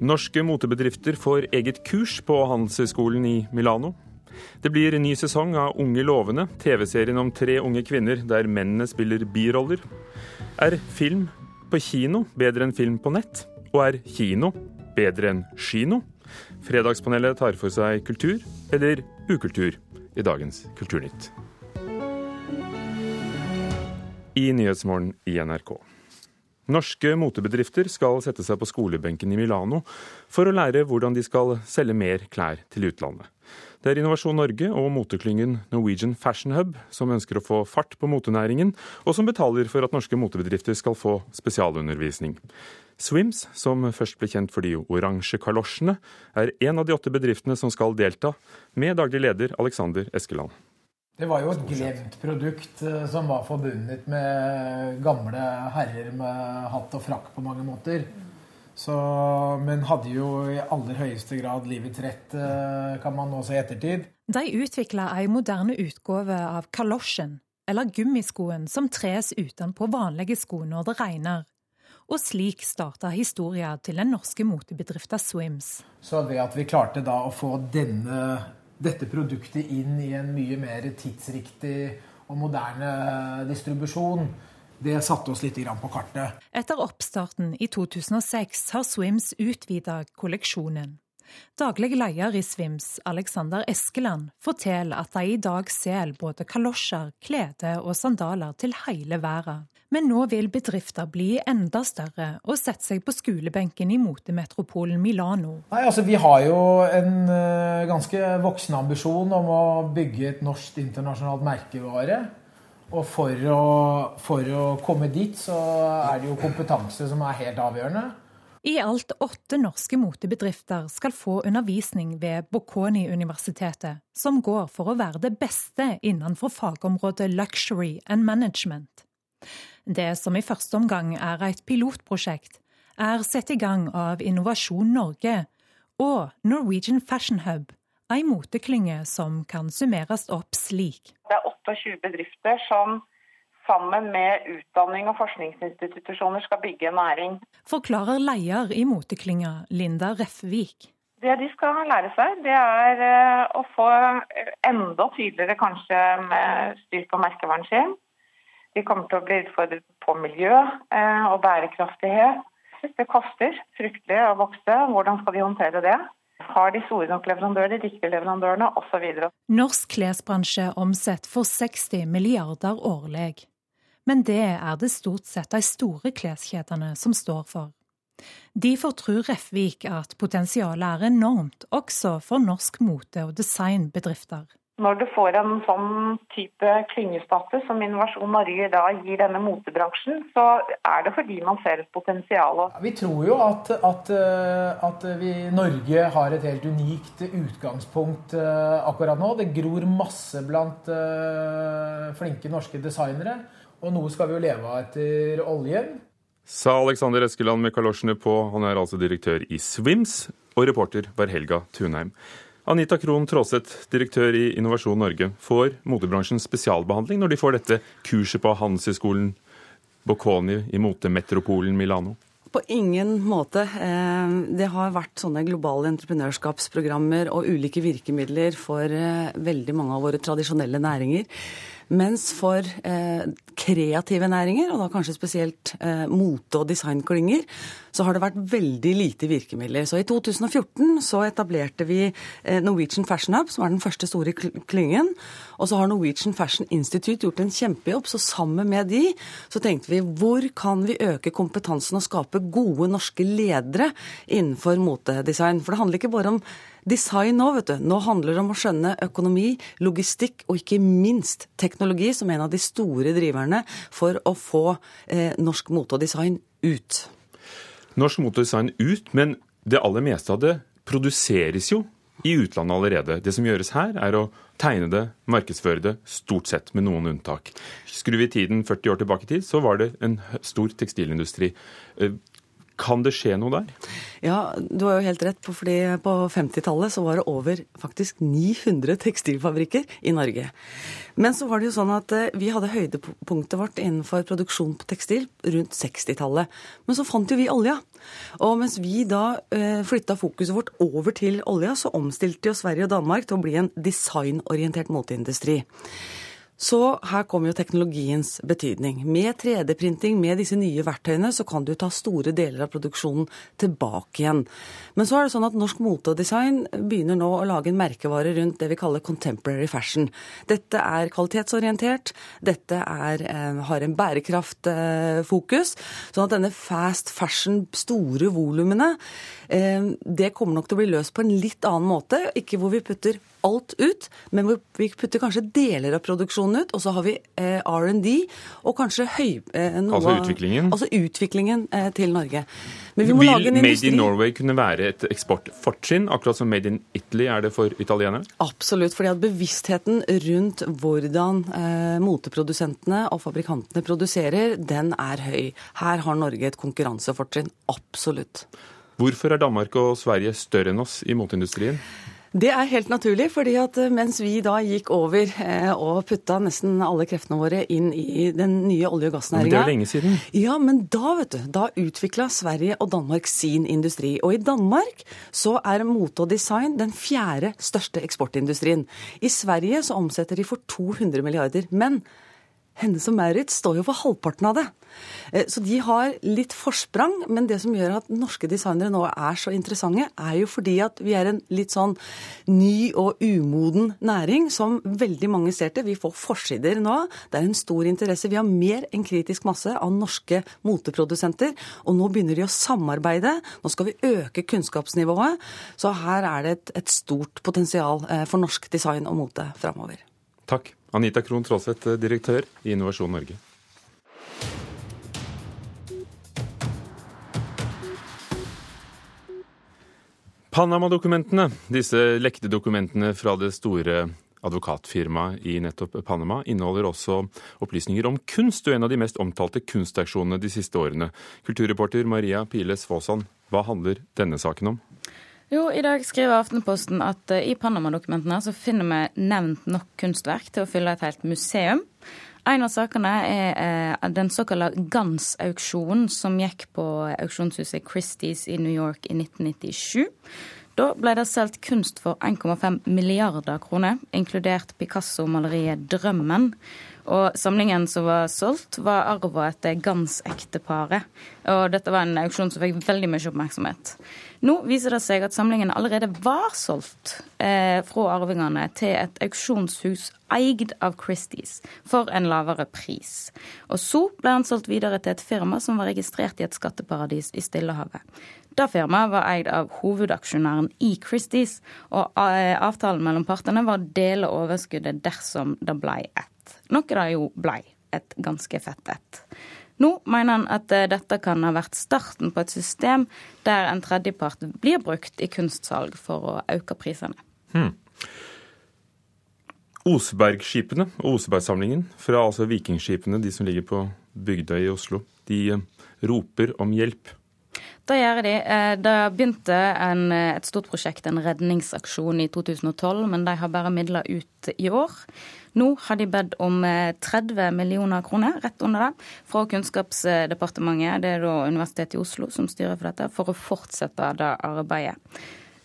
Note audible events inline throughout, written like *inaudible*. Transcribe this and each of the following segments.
Norske motebedrifter får eget kurs på Handelshøyskolen i Milano. Det blir en ny sesong av Unge lovende, TV-serien om tre unge kvinner der mennene spiller biroller. Er film på kino bedre enn film på nett? Og er kino bedre enn kino? Fredagspanelet tar for seg kultur, eller ukultur, i dagens Kulturnytt. I Nyhetsmorgen i NRK. Norske motebedrifter skal sette seg på skolebenken i Milano for å lære hvordan de skal selge mer klær til utlandet. Det er Innovasjon Norge og moteklyngen Norwegian Fashion Hub som ønsker å få fart på motenæringen, og som betaler for at norske motebedrifter skal få spesialundervisning. Swims, som først ble kjent for de oransje kalosjene, er en av de åtte bedriftene som skal delta, med daglig leder Alexander Eskeland. Det var jo et glemt produkt eh, som var forbundet med gamle herrer med hatt og frakk på mange måter. Så, men hadde jo i aller høyeste grad livets rett, eh, kan man nå se i ettertid. De utvikla ei moderne utgave av kalosjen, eller gummiskoen som tres utenpå vanlige sko når det regner. Og slik starta historia til den norske motebedrifta Swims. Så ved at vi klarte da å få denne dette produktet inn i en mye mer tidsriktig og moderne distribusjon, det satte oss litt på kartet. Etter oppstarten i 2006 har Swims utvida kolleksjonen. Daglig leder i Svims, Alexander Eskeland, forteller at de i dag selger både kalosjer, klede og sandaler til hele verden. Men nå vil bedrifter bli enda større og sette seg på skolebenken i motemetropolen Milano. Nei, altså Vi har jo en uh, ganske voksen ambisjon om å bygge et norsk internasjonalt merkevare. Og for å, for å komme dit, så er det jo kompetanse som er helt avgjørende. I alt åtte norske motebedrifter skal få undervisning ved Bocconi-universitetet, som går for å være det beste innenfor fagområdet luxury and management. Det som i første omgang er et pilotprosjekt, er satt i gang av Innovasjon Norge og Norwegian Fashion Hub, ei moteklynge som kan summeres opp slik. Det er 28 bedrifter som sammen med utdanning og forskningsinstitusjoner skal bygge næring. Forklarer leder i moteklynga, Linda Reffvik. Det de skal lære seg, det er eh, å få enda tydeligere kanskje med styr på merkevaren sin. De kommer til å bli utfordret på miljø eh, og bærekraftighet. Det koster fryktelig å vokse. Hvordan skal de håndtere det? Har de store nok leverandører, de riktige leverandørene osv. Norsk klesbransje omsetter for 60 milliarder årlig. Men det er det stort sett de store kleskjedene som står for. Derfor tror Refvik at potensialet er enormt også for norsk mote- og designbedrifter. Når du får en sånn type klyngestatus som Innovasjon Norge da gir denne motebransjen, så er det fordi man ser et potensial. Vi tror jo at, at, eh, at vi, Norge har et helt unikt utgangspunkt eh, akkurat nå. Det gror masse blant uh, flinke norske designere. Og noe skal vi jo leve av etter oljen. Sa Alexander Eskeland med kalosjene på. Han er altså direktør i Swims, og reporter var Helga Tunheim. Anita Krohn Traaseth, direktør i Innovasjon Norge. Får motebransjen spesialbehandling når de får dette kurset på Handelshøyskolen Bocconi i motemetropolen Milano? På ingen måte. Eh, det har vært sånne globale entreprenørskapsprogrammer og ulike virkemidler for eh, veldig mange av våre tradisjonelle næringer. Mens for eh, kreative næringer, og da kanskje spesielt eh, mote- og designklynger, så har det vært veldig lite virkemidler. Så i 2014 så etablerte vi eh, Norwegian Fashion Hub, som er den første store klyngen. Og så har Norwegian Fashion Institute gjort en kjempejobb, så sammen med de så tenkte vi hvor kan vi øke kompetansen og skape gode norske ledere innenfor motedesign? For det handler ikke bare om design nå, vet du. Nå handler det om å skjønne økonomi, logistikk og ikke minst teknologi som en av de store driverne for å få eh, norsk mote og design ut. Norsk mote og design ut, men det aller meste av det produseres jo i utlandet allerede. Det som gjøres her, er å tegne det, markedsføre det, stort sett med noen unntak. Skrur vi tiden 40 år tilbake i tid, så var det en stor tekstilindustri. Kan det skje noe der? Ja, du har jo helt rett. på fordi På 50-tallet så var det over faktisk 900 tekstilfabrikker i Norge. Men så var det jo sånn at eh, vi hadde høydepunktet vårt innenfor produksjon på tekstil rundt 60-tallet. Men så fant jo vi olja. Og mens vi da eh, flytta fokuset vårt over til olja, så omstilte jo Sverige og Danmark til å bli en designorientert moteindustri. Så her kommer jo teknologiens betydning. Med 3D-printing, med disse nye verktøyene, så kan du ta store deler av produksjonen tilbake igjen. Men så er det sånn at norsk mote og design begynner nå å lage en merkevare rundt det vi kaller contemporary fashion. Dette er kvalitetsorientert, dette er, eh, har en bærekraftfokus. sånn at denne fast fashion, store volumene, eh, det kommer nok til å bli løst på en litt annen måte. Ikke hvor vi putter alt ut, men vi putter kanskje deler av produksjonen ut. Og så har vi eh, R&D og kanskje høy... Eh, noe, altså utviklingen? Altså utviklingen eh, til Norge. Men vi må Vil lage en industri. Made in Norway kunne være et eksportfortrinn, akkurat som Made in Italy er det for italienere? Absolutt. fordi at bevisstheten rundt hvordan moteprodusentene og fabrikantene produserer, den er høy. Her har Norge et konkurransefortrinn. Absolutt. Hvorfor er Danmark og Sverige større enn oss i moteindustrien? Det er helt naturlig, fordi at eh, mens vi da gikk over eh, og putta nesten alle kreftene våre inn i den nye olje- og gassnæringa Det er jo lenge siden. Ja, men da vet du, da utvikla Sverige og Danmark sin industri. Og i Danmark så er mote og design den fjerde største eksportindustrien. I Sverige så omsetter de for 200 milliarder. Men Hennes og Maurits står jo for halvparten av det. Eh, så de har litt forsprang, men det som gjør at norske designere nå er så interessante, er jo fordi at vi er en litt sånn ny og umoden næring som veldig mange ser til. Vi får forsider nå. Det er en stor interesse. Vi har mer enn kritisk masse av norske moteprodusenter, og nå begynner de å samarbeide. Nå skal vi øke kunnskapsnivået. Så her er det et, et stort potensial eh, for norsk design og mote framover. Takk. Anita Krohn Traaseth, direktør i Innovasjon Norge. Panama-dokumentene, disse lekte dokumentene fra det store advokatfirmaet i nettopp Panama, inneholder også opplysninger om kunst, og en av de mest omtalte kunstaksjonene de siste årene. Kulturreporter Maria Piles Faasan, hva handler denne saken om? Jo, I dag skriver Aftenposten at eh, i Panama-dokumentene så finner vi nevnt nok kunstverk til å fylle et helt museum. En av sakene er eh, den såkalte Gans-auksjonen som gikk på auksjonshuset Christies i New York i 1997. Da ble det solgt kunst for 1,5 milliarder kroner, inkludert Picasso-maleriet 'Drømmen'. Og samlingen som var solgt, var arva etter Gans-ekteparet. Og dette var en auksjon som fikk veldig mye oppmerksomhet. Nå viser det seg at samlingen allerede var solgt eh, fra arvingene til et auksjonshus eid av Christies for en lavere pris. Og så ble han solgt videre til et firma som var registrert i et skatteparadis i Stillehavet. Det firmaet var eid av hovedaksjonæren i Christies, og eh, avtalen mellom partene var å dele overskuddet dersom det ble ett noe det jo blei. Et ganske fett et. Nå mener han at eh, dette kan ha vært starten på et system der en tredjepart blir brukt i kunstsalg for å øke prisene. Hmm. Osebergskipene og Osebergsamlingen, fra altså vikingskipene, de som ligger på Bygdøy i Oslo, de eh, roper om hjelp. Det gjør de. Eh, det begynte en, et stort prosjekt, en redningsaksjon, i 2012, men de har bare midler ut i år. Nå har de bedt om 30 eh, millioner kroner, rett under det, fra Kunnskapsdepartementet, det er da Universitetet i Oslo som styrer for dette, for å fortsette det arbeidet.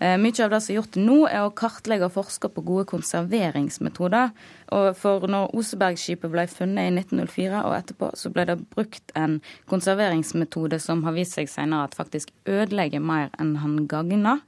Eh, mye av det som er gjort nå, er å kartlegge og forske på gode konserveringsmetoder. Og for når Osebergskipet ble funnet i 1904 og etterpå, så ble det brukt en konserveringsmetode som har vist seg senere at faktisk ødelegger mer enn han gagner.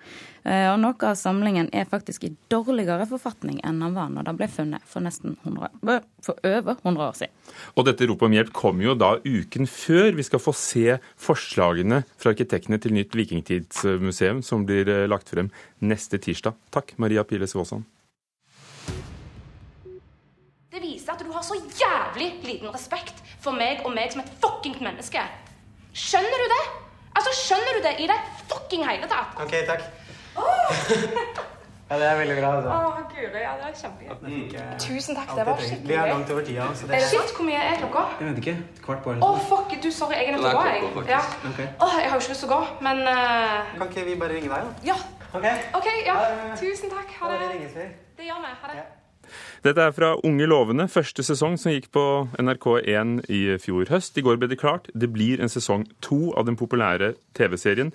Eh, og noe av samlingen er faktisk i dårligere forfatning enn han var når det ble funnet for nesten 100, for over 100 år siden. Og dette ropet om hjelp kommer jo da uken før vi skal få se forslagene fra arkitektene til nytt vikingtidsmuseum som blir eh, lagt frem neste tirsdag. Takk, Maria Piles Vaasan. Det viser at du har så jævlig liten respekt for meg og meg som et fuckings menneske. Skjønner du det? Altså, Skjønner du det i det fucking hele tatt? Ok, takk. *laughs* Ja, det er veldig bra. altså. Å, guri, ja, det er kjempegøy. Mm. Tusen takk, det var skikkelig gøy. Vi er langt over tida. Så det Er Shit, hvor mye er klokka? Jeg vet ikke. Kvart på Å, eller noe. fuck, du, sorry, jeg er nødt til å gå, jeg. Ja. Ok. Åh, jeg har jo ikke lyst til å gå, men uh... Kan ikke vi bare ringe deg, da? Ja. Ok. okay ja. Tusen takk. Ha det. Det. Det gjør vi. Ha det. Dette er fra Unge lovende, første sesong som gikk på NRK1 i fjor høst. I går ble det klart. Det blir en sesong to av den populære TV-serien.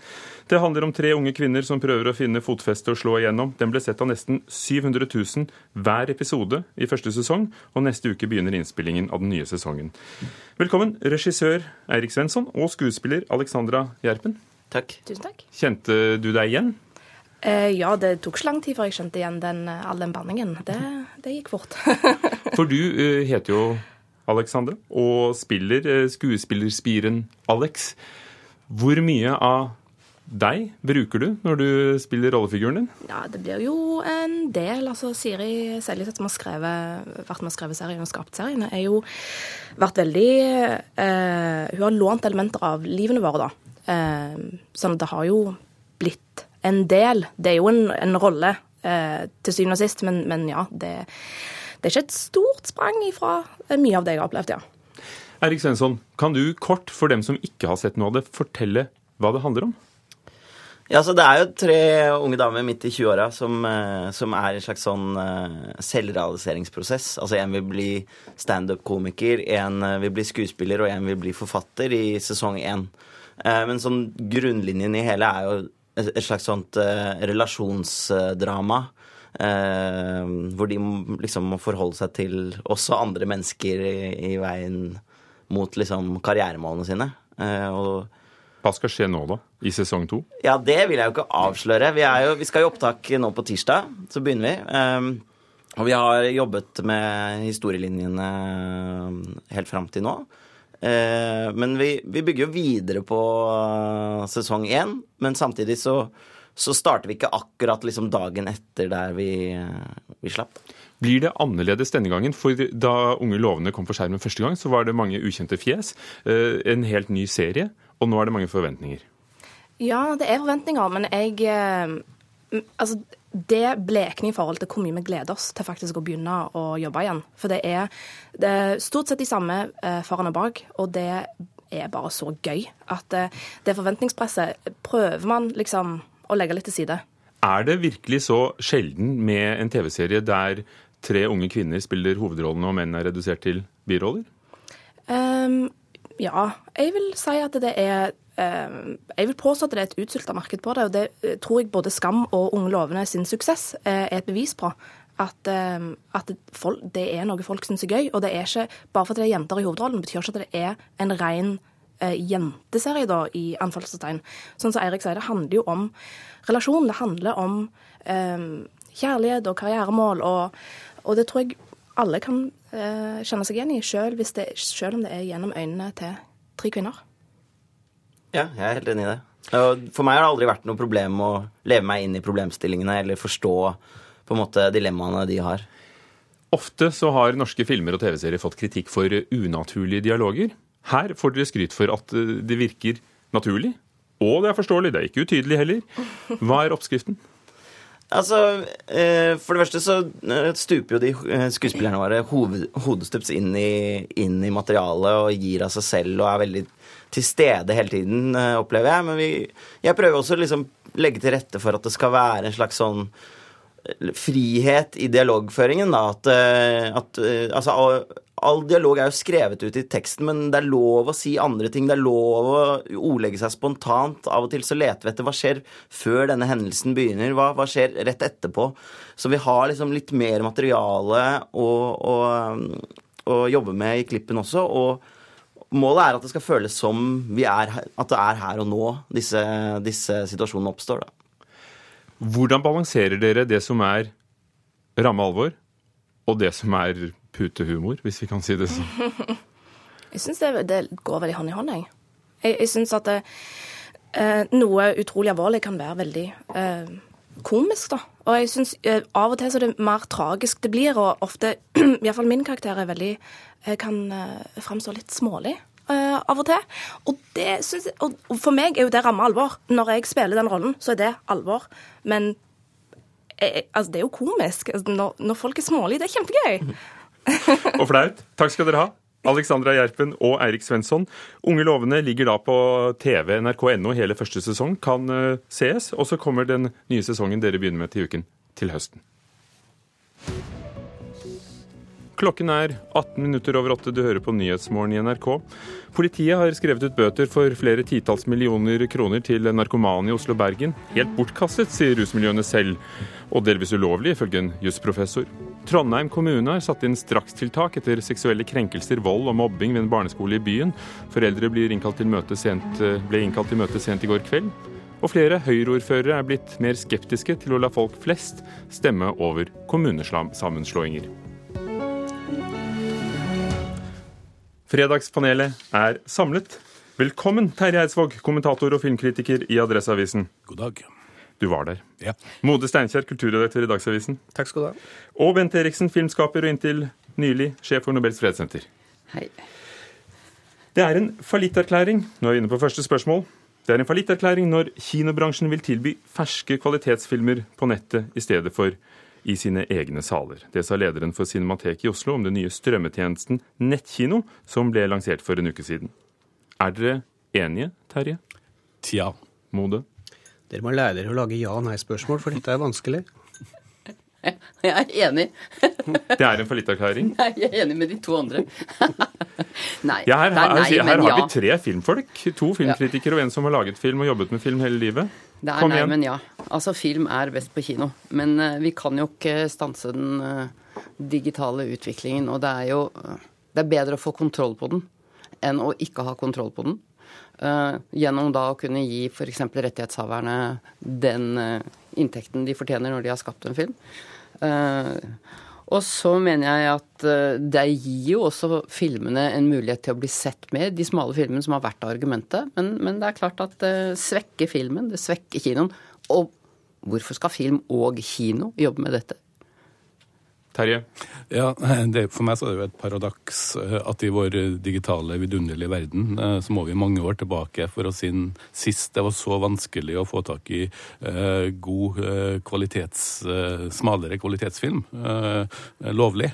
Det handler om tre unge kvinner som prøver å finne fotfeste og slå igjennom. Den ble sett av nesten 700 000 hver episode i første sesong, og neste uke begynner innspillingen av den nye sesongen. Velkommen, regissør Eirik Svensson og skuespiller Alexandra Gjerpen. Takk. Tusen takk. Kjente du deg igjen? Eh, ja, det tok ikke lang tid før jeg skjønte igjen den, eh, all den banningen. Det, det gikk fort. *laughs* For du eh, heter jo Alexandra og spiller eh, skuespillerspiren Alex. Hvor mye av deg bruker du når du spiller rollefiguren din? ja, det blir jo en del. Altså, Siri Seljeseth, som har skrevet, vært med og skrevet serien og skapt serien, er jo vært veldig eh, Hun har lånt elementer av livene våre, da. Sånn at det har jo en del. Det er jo en, en rolle eh, til syvende og sist, men, men ja, det, det er ikke et stort sprang ifra mye av det jeg har opplevd, ja. Erik Svensson, kan du kort, for dem som ikke har sett noe av det, fortelle hva det handler om? Ja, så Det er jo tre unge damer midt i 20-åra som, eh, som er i en slags sånn eh, selvrealiseringsprosess. Altså En vil bli standup-komiker, en eh, vil bli skuespiller, og en vil bli forfatter i sesong én. Eh, Men sånn grunnlinjen i hele er jo et slags sånt eh, relasjonsdrama. eh, hvor de liksom må forholde seg til også andre mennesker i, i veien mot liksom karrieremålene sine. Eh, og Hva skal skje nå, da? I sesong to? ja, det vil jeg jo ikke avsløre. Vi, er jo, vi skal i opptak nå på tirsdag, så begynner vi. Um, og vi har jobbet med historielinjene helt fram til nå. Uh, men vi, vi bygger jo videre på uh, sesong én, men samtidig så, så starter vi ikke akkurat liksom dagen etter der vi, uh, vi slapp. Blir det annerledes denne gangen? For da Unge lovende kom på skjermen første gang, så var det mange ukjente fjes. eh, En helt ny serie, og nå er det mange forventninger. Ja, det er forventninger, men jeg eh, Altså, det blekner i forhold til hvor mye vi gleder oss til faktisk å begynne å jobbe igjen. For det er, det er stort sett de samme eh, foran og bak, og det er bare så gøy at eh, det forventningspresset prøver man liksom å legge litt til side. Er det virkelig så sjelden med en TV-serie der tre unge kvinner spiller hovedrollene og menn er redusert til biroller? Um, ja, jeg vil si at det er Jeg vil påstå at det er et utsulta marked på det, og det eh, tror jeg både Skam og Unge lovende sin suksess eh, er et bevis på. At, at folk, det er noe folk syns er gøy. Og det er ikke bare fordi det er jenter i hovedrollen, betyr ikke at det er en ren eh, jenteserie, da, i anfallstegn. Sånn som Eirik sier, det handler jo om relasjon. Det handler om ehm, kjærlighet og karrieremål, og, og det tror jeg alle kan eh, kjenne seg igjen i, selv, selv om det er gjennom øynene til tre kvinner. Ja, jeg er helt enig i det. For meg har det aldri vært noe problem å leve meg inn i problemstillingene eller forstå på en måte dilemmaene de har. Ofte så har norske filmer og TV-serier fått kritikk for unaturlige dialoger. Her får dere skryt for at eh, det virker naturlig. Og det er forståelig, det er ikke utydelig heller. Hva er oppskriften? Altså, eh, For det første så eh, stuper jo de skuespillerne våre hoved, hodestups inn i, inn i materialet og gir av seg selv og er veldig til stede hele tiden, eh, opplever jeg. Men vi, jeg prøver også å liksom legge til rette for at det skal være en slags sånn eh, frihet i dialogføringen. da, At, eh, at altså, all dialog er jo skrevet ut i teksten, men det er lov å si andre ting. Det er lov å ordlegge seg spontant. Av og til så leter vi etter hva skjer før denne hendelsen begynner. Hva, hva skjer rett etterpå? Så vi har liksom litt mer materiale å, å, å jobbe med i klippen også. og Målet er at det skal føles som vi er, at det er her og nå disse, disse situasjonene oppstår. Da. Hvordan balanserer dere det som er ramme alvor, og det som er putehumor, hvis vi kan si det sånn? *laughs* Jeg syns det, det går veldig hånd i hånd, jeg. Jeg, jeg syns at det, eh, noe utrolig alvorlig kan være veldig eh, komisk, da. Og jeg syns eh, av og til så er det mer tragisk det blir, og ofte, *clears throat* iallfall min karakter, er veldig eh, kan eh, fremstå litt smålig. av og til. Og, det synes jeg, og for meg er jo det ramme alvor. Når jeg spiller den rollen, så er det alvor. Men jeg, altså, det er jo komisk. Altså, når, når folk er smålige, det er kjempegøy. *laughs* og flaut. Takk skal dere ha. Alexandra Gjerpen og Eirik Svensson. Unge lovende ligger da på TV nrk.no hele første sesong, kan uh, sees. Og så kommer den nye sesongen dere begynner med til uken, til høsten. Klokken er 18 minutter over åtte. Du hører på Nyhetsmorgen i NRK. Politiet har skrevet ut bøter for flere titalls millioner kroner til narkomane i Oslo-Bergen. Helt bortkastet, sier rusmiljøene selv, og delvis ulovlig, ifølge en jusprofessor. Trondheim kommune har satt inn strakstiltak etter seksuelle krenkelser, vold og mobbing ved en barneskole i byen. Foreldre innkalt sent, ble innkalt til møte sent i går kveld. Og flere Høyre-ordførere er blitt mer skeptiske til å la folk flest stemme over kommunesammenslåinger. Fredagspanelet er samlet. Velkommen, Terje Eidsvåg, kommentator og filmkritiker i Adresseavisen. God dag. Du var der. Ja. Mode Steinkjer, kulturredaktør i Dagsavisen. Takk skal du ha. Og Bent Eriksen, filmskaper og inntil nylig sjef for Nobels fredssenter. Hei. Det er en fallitterklæring. Nå er vi inne på første spørsmål. Det er en fallitterklæring når kinobransjen vil tilby ferske kvalitetsfilmer på nettet i stedet for i sine egne saler. Det sa lederen for Cinemateket i Oslo om den nye strømmetjenesten Nettkino, som ble lansert for en uke siden. Er dere enige, Terje? Tja. Mode? Dere må lære dere å lage ja-nei-spørsmål, for dette er vanskelig. *laughs* Jeg er enig. *laughs* Det er en fallitterklæring? Nei, jeg er enig med de to andre. *laughs* nei. Ja, her, her, her, her har vi tre filmfolk. To filmkritikere og en som har laget film og jobbet med film hele livet. Det er Kom nei, igjen. men ja. Altså, film er best på kino. Men uh, vi kan jo ikke stanse den uh, digitale utviklingen. Og det er jo uh, Det er bedre å få kontroll på den enn å ikke ha kontroll på den. gjennom da å kunne gi f.eks. rettighetshaverne den inntekten de fortjener når de har skapt en film. Og så mener jeg at det gir jo også filmene en mulighet til å bli sett med, de smale filmene som har vært argumentet. Men, men det er klart at det svekker filmen, det svekker kinoen. Og hvorfor skal film og kino jobbe med dette? Terje? Ja, det, For meg så er det jo et paradoks eh, at i vår digitale, vidunderlige verden eh, så må vi mange år tilbake for å si sist det var så vanskelig å få tak i eh, god eh, kvalitets, eh, smalere kvalitetsfilm. Eh, lovlig,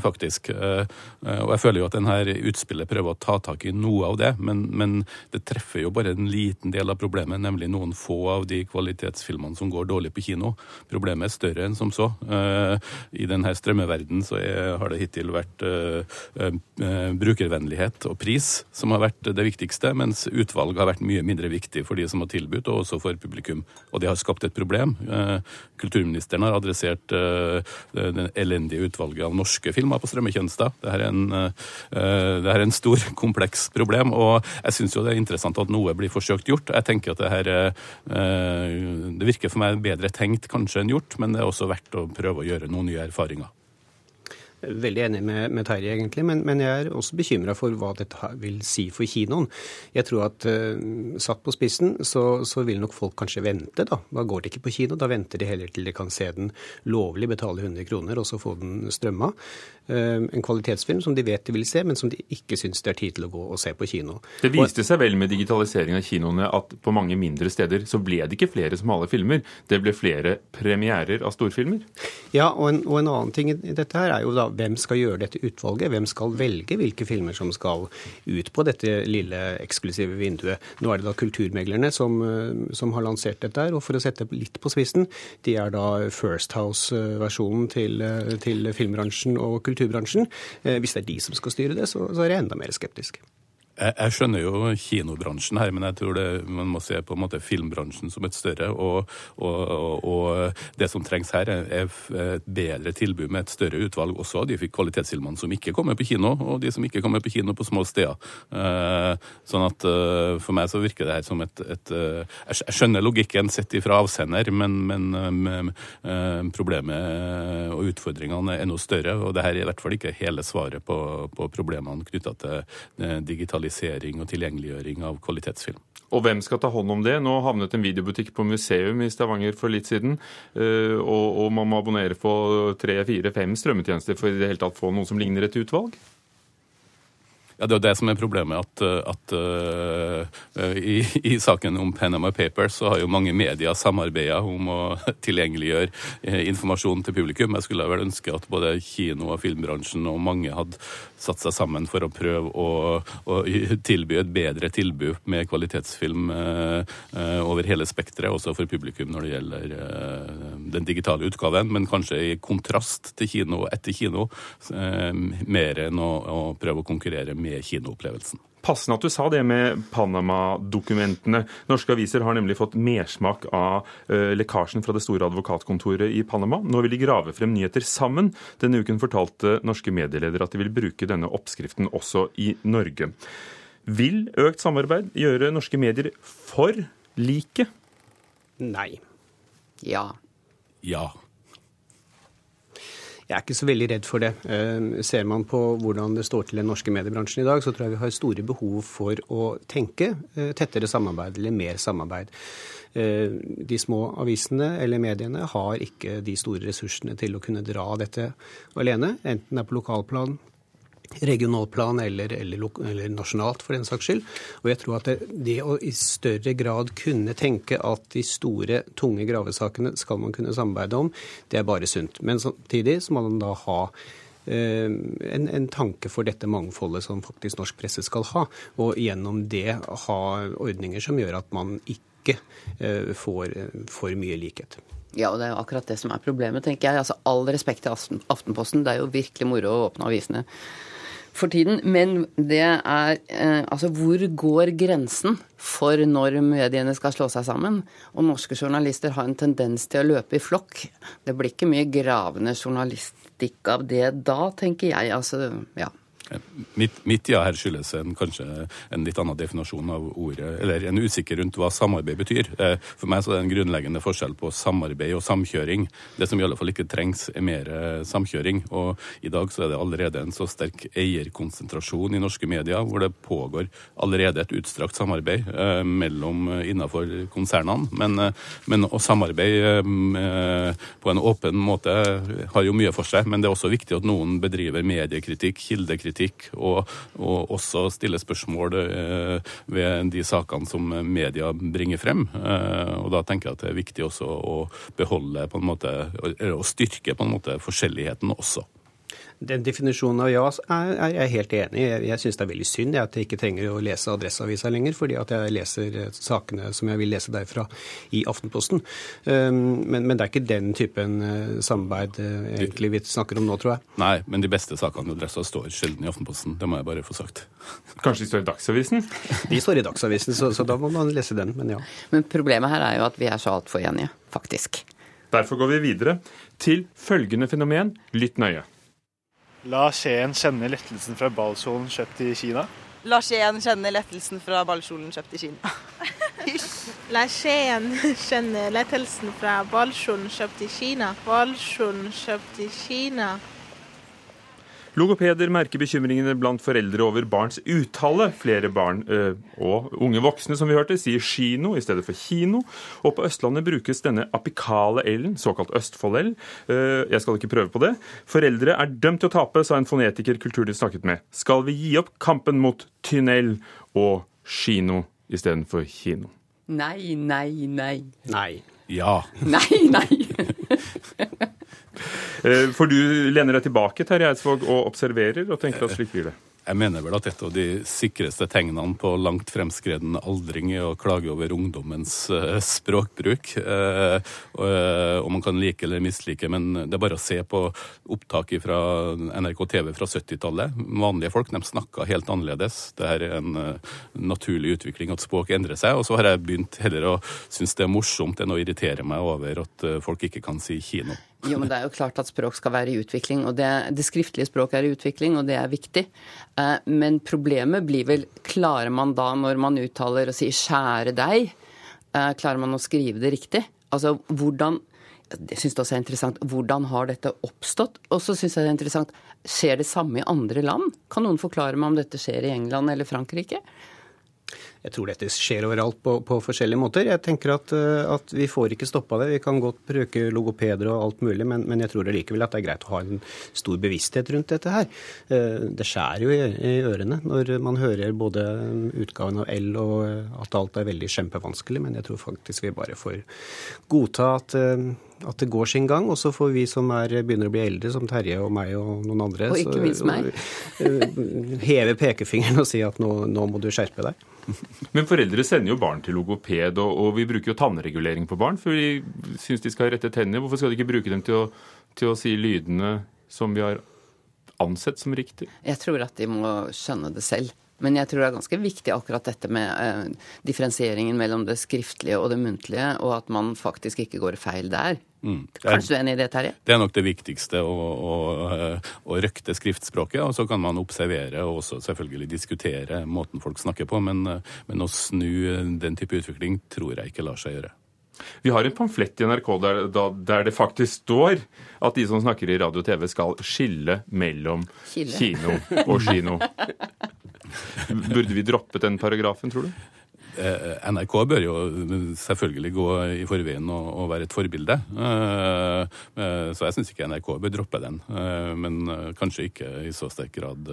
faktisk. og jeg føler jo at denne utspillet prøver å ta tak i noe av det, men, men, det treffer jo bare en liten del av problemet, nemlig noen få av de kvalitetsfilmene som går dårlig på kino. Problemet er større enn som så. I denne strømmeverden så har det hittil vært uh, uh, brukervennlighet og pris som har vært det viktigste, mens utvalg har vært mye mindre viktig for de som har tilbudt, og også for publikum. Og det har skapt et problem. Uh, kulturministeren har adressert det elendige utvalget av norske filmer på strømmetjenester. Dette det er en stor, *laughs* kompleks problem, og jeg syns jo det er interessant at noe blir forsøkt gjort. Jeg tenker at det her Det virker for meg bedre tenkt kanskje enn gjort, men det er også verdt å prøve å gjøre noen nye erfaringer. Veldig enig med, med Terje, egentlig, men, men, jeg er også bekymra for hva dette vil si for kinoen. Jeg tror at uh, satt på spissen, så, så, vil nok folk kanskje vente, da. Da går de ikke på kino, da venter de heller til de kan se den lovlig, betale 100 kroner og så få den strømma. Uh, en kvalitetsfilm som de vet de vil se, men som de ikke syns det er tid til å gå og se på kino. Det viste seg vel med digitalisering av kinoene at på mange mindre steder så ble det ikke flere smale filmer, det ble flere premierer av storfilmer? Ja, og en, og en annen ting i dette her er jo da hvem skal gjøre dette utvalget? Hvem skal velge hvilke filmer som skal ut på dette lille eksklusive vinduet? Nå er det da kulturmeglerne som, som har lansert dette her. Og for å sette litt på spissen, de er da First House-versjonen til, til, filmbransjen og kulturbransjen. Hvis det er de som skal styre det, så, så er jeg enda mer skeptisk. Jeg, jeg, skjønner jo kinobransjen her, men jeg tror det, man må se på en måte filmbransjen som et større. Og, og, og det som trengs her, er, et bedre tilbud med et større utvalg også av de kvalitetsfilmene som ikke kommer på kino, og de som ikke kommer på kino på små steder. Uh, sånn at uh, For meg så virker det her som et, et uh, Jeg skjønner logikken sett ifra avsender, men, men problemet og utfordringene er enda større. Og det her er i hvert fall ikke hele svaret på, på problemene knytta til digitalisering digitalisering og tilgjengeliggjøring av kvalitetsfilm. Og hvem skal ta hånd om det? Nå havnet en videobutikk på museum i Stavanger for litt siden. Og, og man må abonnere på tre, fire, fem strømmetjenester for i det hele tatt få noe som ligner et utvalg? Ja, Det er det som er problemet. at, at uh, i, i, saken om Panama Papers så har jo mange medier samarbeida om å *laughs* tilgjengeliggjøre uh, informasjon til publikum. Jeg skulle vel ønske at både kino- og filmbransjen og mange hadde satt seg sammen for å prøve å, å tilby et bedre tilbud med kvalitetsfilm over hele spekteret, også for publikum når det gjelder den digitale utgaven, men kanskje i kontrast til kino etter kino, mer enn å, å prøve å konkurrere med kinoopplevelsen. Passende at du sa det med Panama-dokumentene. Norske aviser har nemlig fått mersmak av uh, lekkasjen fra det store advokatkontoret i Panama. Nå vil de grave frem nyheter sammen. Denne uken fortalte norske medieledere at de vil bruke denne oppskriften også i Norge. Vil økt samarbeid gjøre norske medier for like? Nei. Ja. Ja. Jeg er ikke så veldig redd for det. Eh, ser man på hvordan det står til den norske mediebransjen i dag, så tror jeg vi har store behov for å tenke eh, tettere samarbeid eller mer samarbeid. Eh, de små avisene eller mediene har ikke de store ressursene til å kunne dra dette alene, enten det er på lokalplan, regionalplan eller, eller, eller, nasjonalt, for den saks skyld. Og jeg tror at det, det, å i større grad kunne tenke at de store, tunge gravesakene skal man kunne samarbeide om, det er bare sunt. Men samtidig så må man da ha eh, en, en, tanke for dette mangfoldet som faktisk norsk presse skal ha, og gjennom det ha ordninger som gjør at man ikke eh, får for mye likhet. Ja, og det er jo akkurat det som er problemet, tenker jeg. Altså, All respekt til Aftenposten, det er jo virkelig moro å åpne avisene for tiden. Men det er eh, Altså, hvor går grensen for når mediene skal slå seg sammen? Og norske journalister har en tendens til å løpe i flokk. Det blir ikke mye gravende journalistikk av det da, tenker jeg. Altså, ja. Mitt, mitt, ja her skyldes en, kanskje en litt annen definasjon av ordet, eller en usikker rundt hva samarbeid betyr. Eh, for meg så er det en grunnleggende forskjell på samarbeid og samkjøring. Det som i alle fall ikke trengs, er mer eh, samkjøring. Og i dag så er det allerede en så sterk eierkonsentrasjon i norske medier, hvor det pågår allerede et utstrakt samarbeid eh, mellom innenfor konsernene. Men, men å samarbeide på en åpen måte har jo mye for seg. Men det er også viktig at noen bedriver mediekritikk, kildekritikk kritikk, og, og også stille spørsmål eh, ved de sakene som media bringer frem. Eh, og da tenker jeg at det er viktig også å beholde på en måte, og styrke på en måte forskjelligheten også. Den definisjonen av ja er jeg helt enig i. Jeg, jeg syns det er veldig synd at jeg ikke trenger å lese Adresseavisa lenger, fordi at jeg leser eh, sakene som jeg vil lese derfra i Aftenposten. Um, men, men, det er ikke den typen uh, samarbeid uh, egentlig vi snakker om nå, tror jeg. Nei, men de beste sakene i Adressa står sjelden i Aftenposten. Det må jeg bare få sagt. Kanskje de står i Dagsavisen? *laughs* De står i Dagsavisen, så, så da må man lese den, men ja. Men problemet her er jo at vi er så altfor enige, faktisk. Derfor går vi videre til følgende fenomen. Lytt nøye. La Skien kjenne lettelsen fra ballkjolen kjøpt i Kina. La Skien kjenne lettelsen fra ballkjolen kjøpt i Kina. *laughs* La Skien kjenne lettelsen fra ballkjolen kjøpt i Kina. Ballkjolen kjøpt i Kina. Logopeder merker bekymringene blant foreldre over barns uttale. Flere barn øh, og unge voksne som vi hørte, sier kino i stedet for kino. Og på Østlandet brukes denne apikale L-en, såkalt Østfold-L. Uh, jeg skal ikke prøve på det. Foreldre er dømt til å tape, sa en fonetiker Kulturnytt snakket med. Skal vi gi opp kampen mot tynn og kino istedenfor kino? Nei, nei, nei. Nei. Ja. Nei, nei. *laughs* Eh, for du lener deg tilbake Terje Eidsvåg, og observerer og tenker at slik blir det? Jeg mener vel at et av de sikreste tegnene på langt fremskreden aldring er å klage over ungdommens uh, språkbruk. Uh, og man kan like eller mislike, men det er bare å se på opptak fra NRK TV fra 70-tallet. Vanlige folk de snakka helt annerledes. Det er en naturlig utvikling at språk endrer seg. Og så har jeg begynt heller å synes det er morsomt enn å irritere meg over at folk ikke kan si kino. Jo, men Det er jo klart at språk skal være i utvikling. og Det, det skriftlige språket er i utvikling, og det er viktig. Eh, men problemet blir vel klarer man da, når man uttaler og sier 'skjære deg', eh, klarer man å skrive det riktig? Altså hvordan det syns jeg også er interessant. Hvordan har dette oppstått? Og så syns jeg det er interessant, skjer det samme i andre land? Kan noen forklare meg om dette skjer i England eller Frankrike? Jeg tror dette skjer overalt på, på forskjellige måter. Jeg tenker at, eh, at, vi får ikke stoppa det. Vi kan godt bruke logopeder og alt mulig, men, men jeg tror likevel at det er greit å ha en stor bevissthet rundt dette her. Eh, det skjærer jo i, i ørene når man hører både utgaven av L og eh, at alt er veldig kjempevanskelig, men jeg tror faktisk vi bare får godta at at det går sin gang. Og så får vi som er, begynner å bli eldre, som Terje og meg og noen andre, og meg. heve pekefingeren og si at nå, nå må du skjerpe deg. *laughs* *laughs* Men foreldre sender jo barn til logoped, og, vi bruker jo tannregulering på barn, for vi syns de skal ha rette tenner. Hvorfor skal de ikke bruke dem til å, til å si lydene som vi har ansett som riktig? Jeg tror at de må skjønne det selv. Men jeg tror det er ganske viktig akkurat dette med eh, differensieringen mellom det skriftlige og det muntlige, og at man faktisk ikke går feil der. Mm. Kanskje du er enig i det, Terje? Det er nok det viktigste, å, å, eh, å, røkte skriftspråket. Og så kan man observere og også selvfølgelig diskutere måten folk snakker på, men, eh, men å snu den type utvikling tror jeg ikke lar seg gjøre. Vi har en pamflett i NRK der, der, det faktisk står at de som snakker i radio og TV, skal skille mellom Kille. kino og kino. *laughs* Burde vi droppet den paragrafen, tror du? Eh, NRK bør jo selvfølgelig gå i forveien og, og være et forbilde. Eh, eh, så jeg syns ikke NRK bør droppe den. Men kanskje ikke i så sterk grad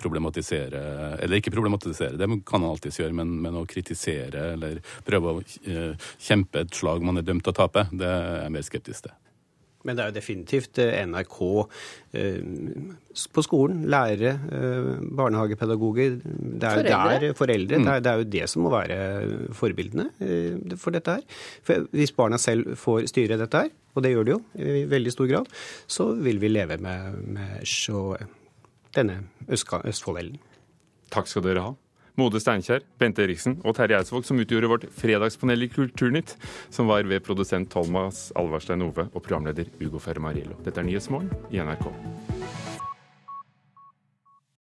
problematisere Eller ikke problematisere, det kan man alltids gjøre, men, men å kritisere eller prøve å kjempe et slag man er dømt til å tape, det er jeg mer skeptisk til. Men det er jo definitivt eh, NRK eh, på skolen, lærere, eh, barnehagepedagoger det er foreldre. Der, foreldre mm. det, er, det, er, jo det som må være forbildene for dette her. For hvis barna selv får styre dette her, og det gjør de jo i veldig stor grad, så vil vi leve med, med så, denne Østfold-Ellen. Takk skal dere ha. Mode Steinkjer, Bente Eriksen og Terje Eidsvåg, som utgjorde vårt fredagspanel i Kulturnytt, som var ved produsent Tolmas Alvarstein Ove og programleder Ugo Fermariello. Dette er Nyhetsmorgen i NRK.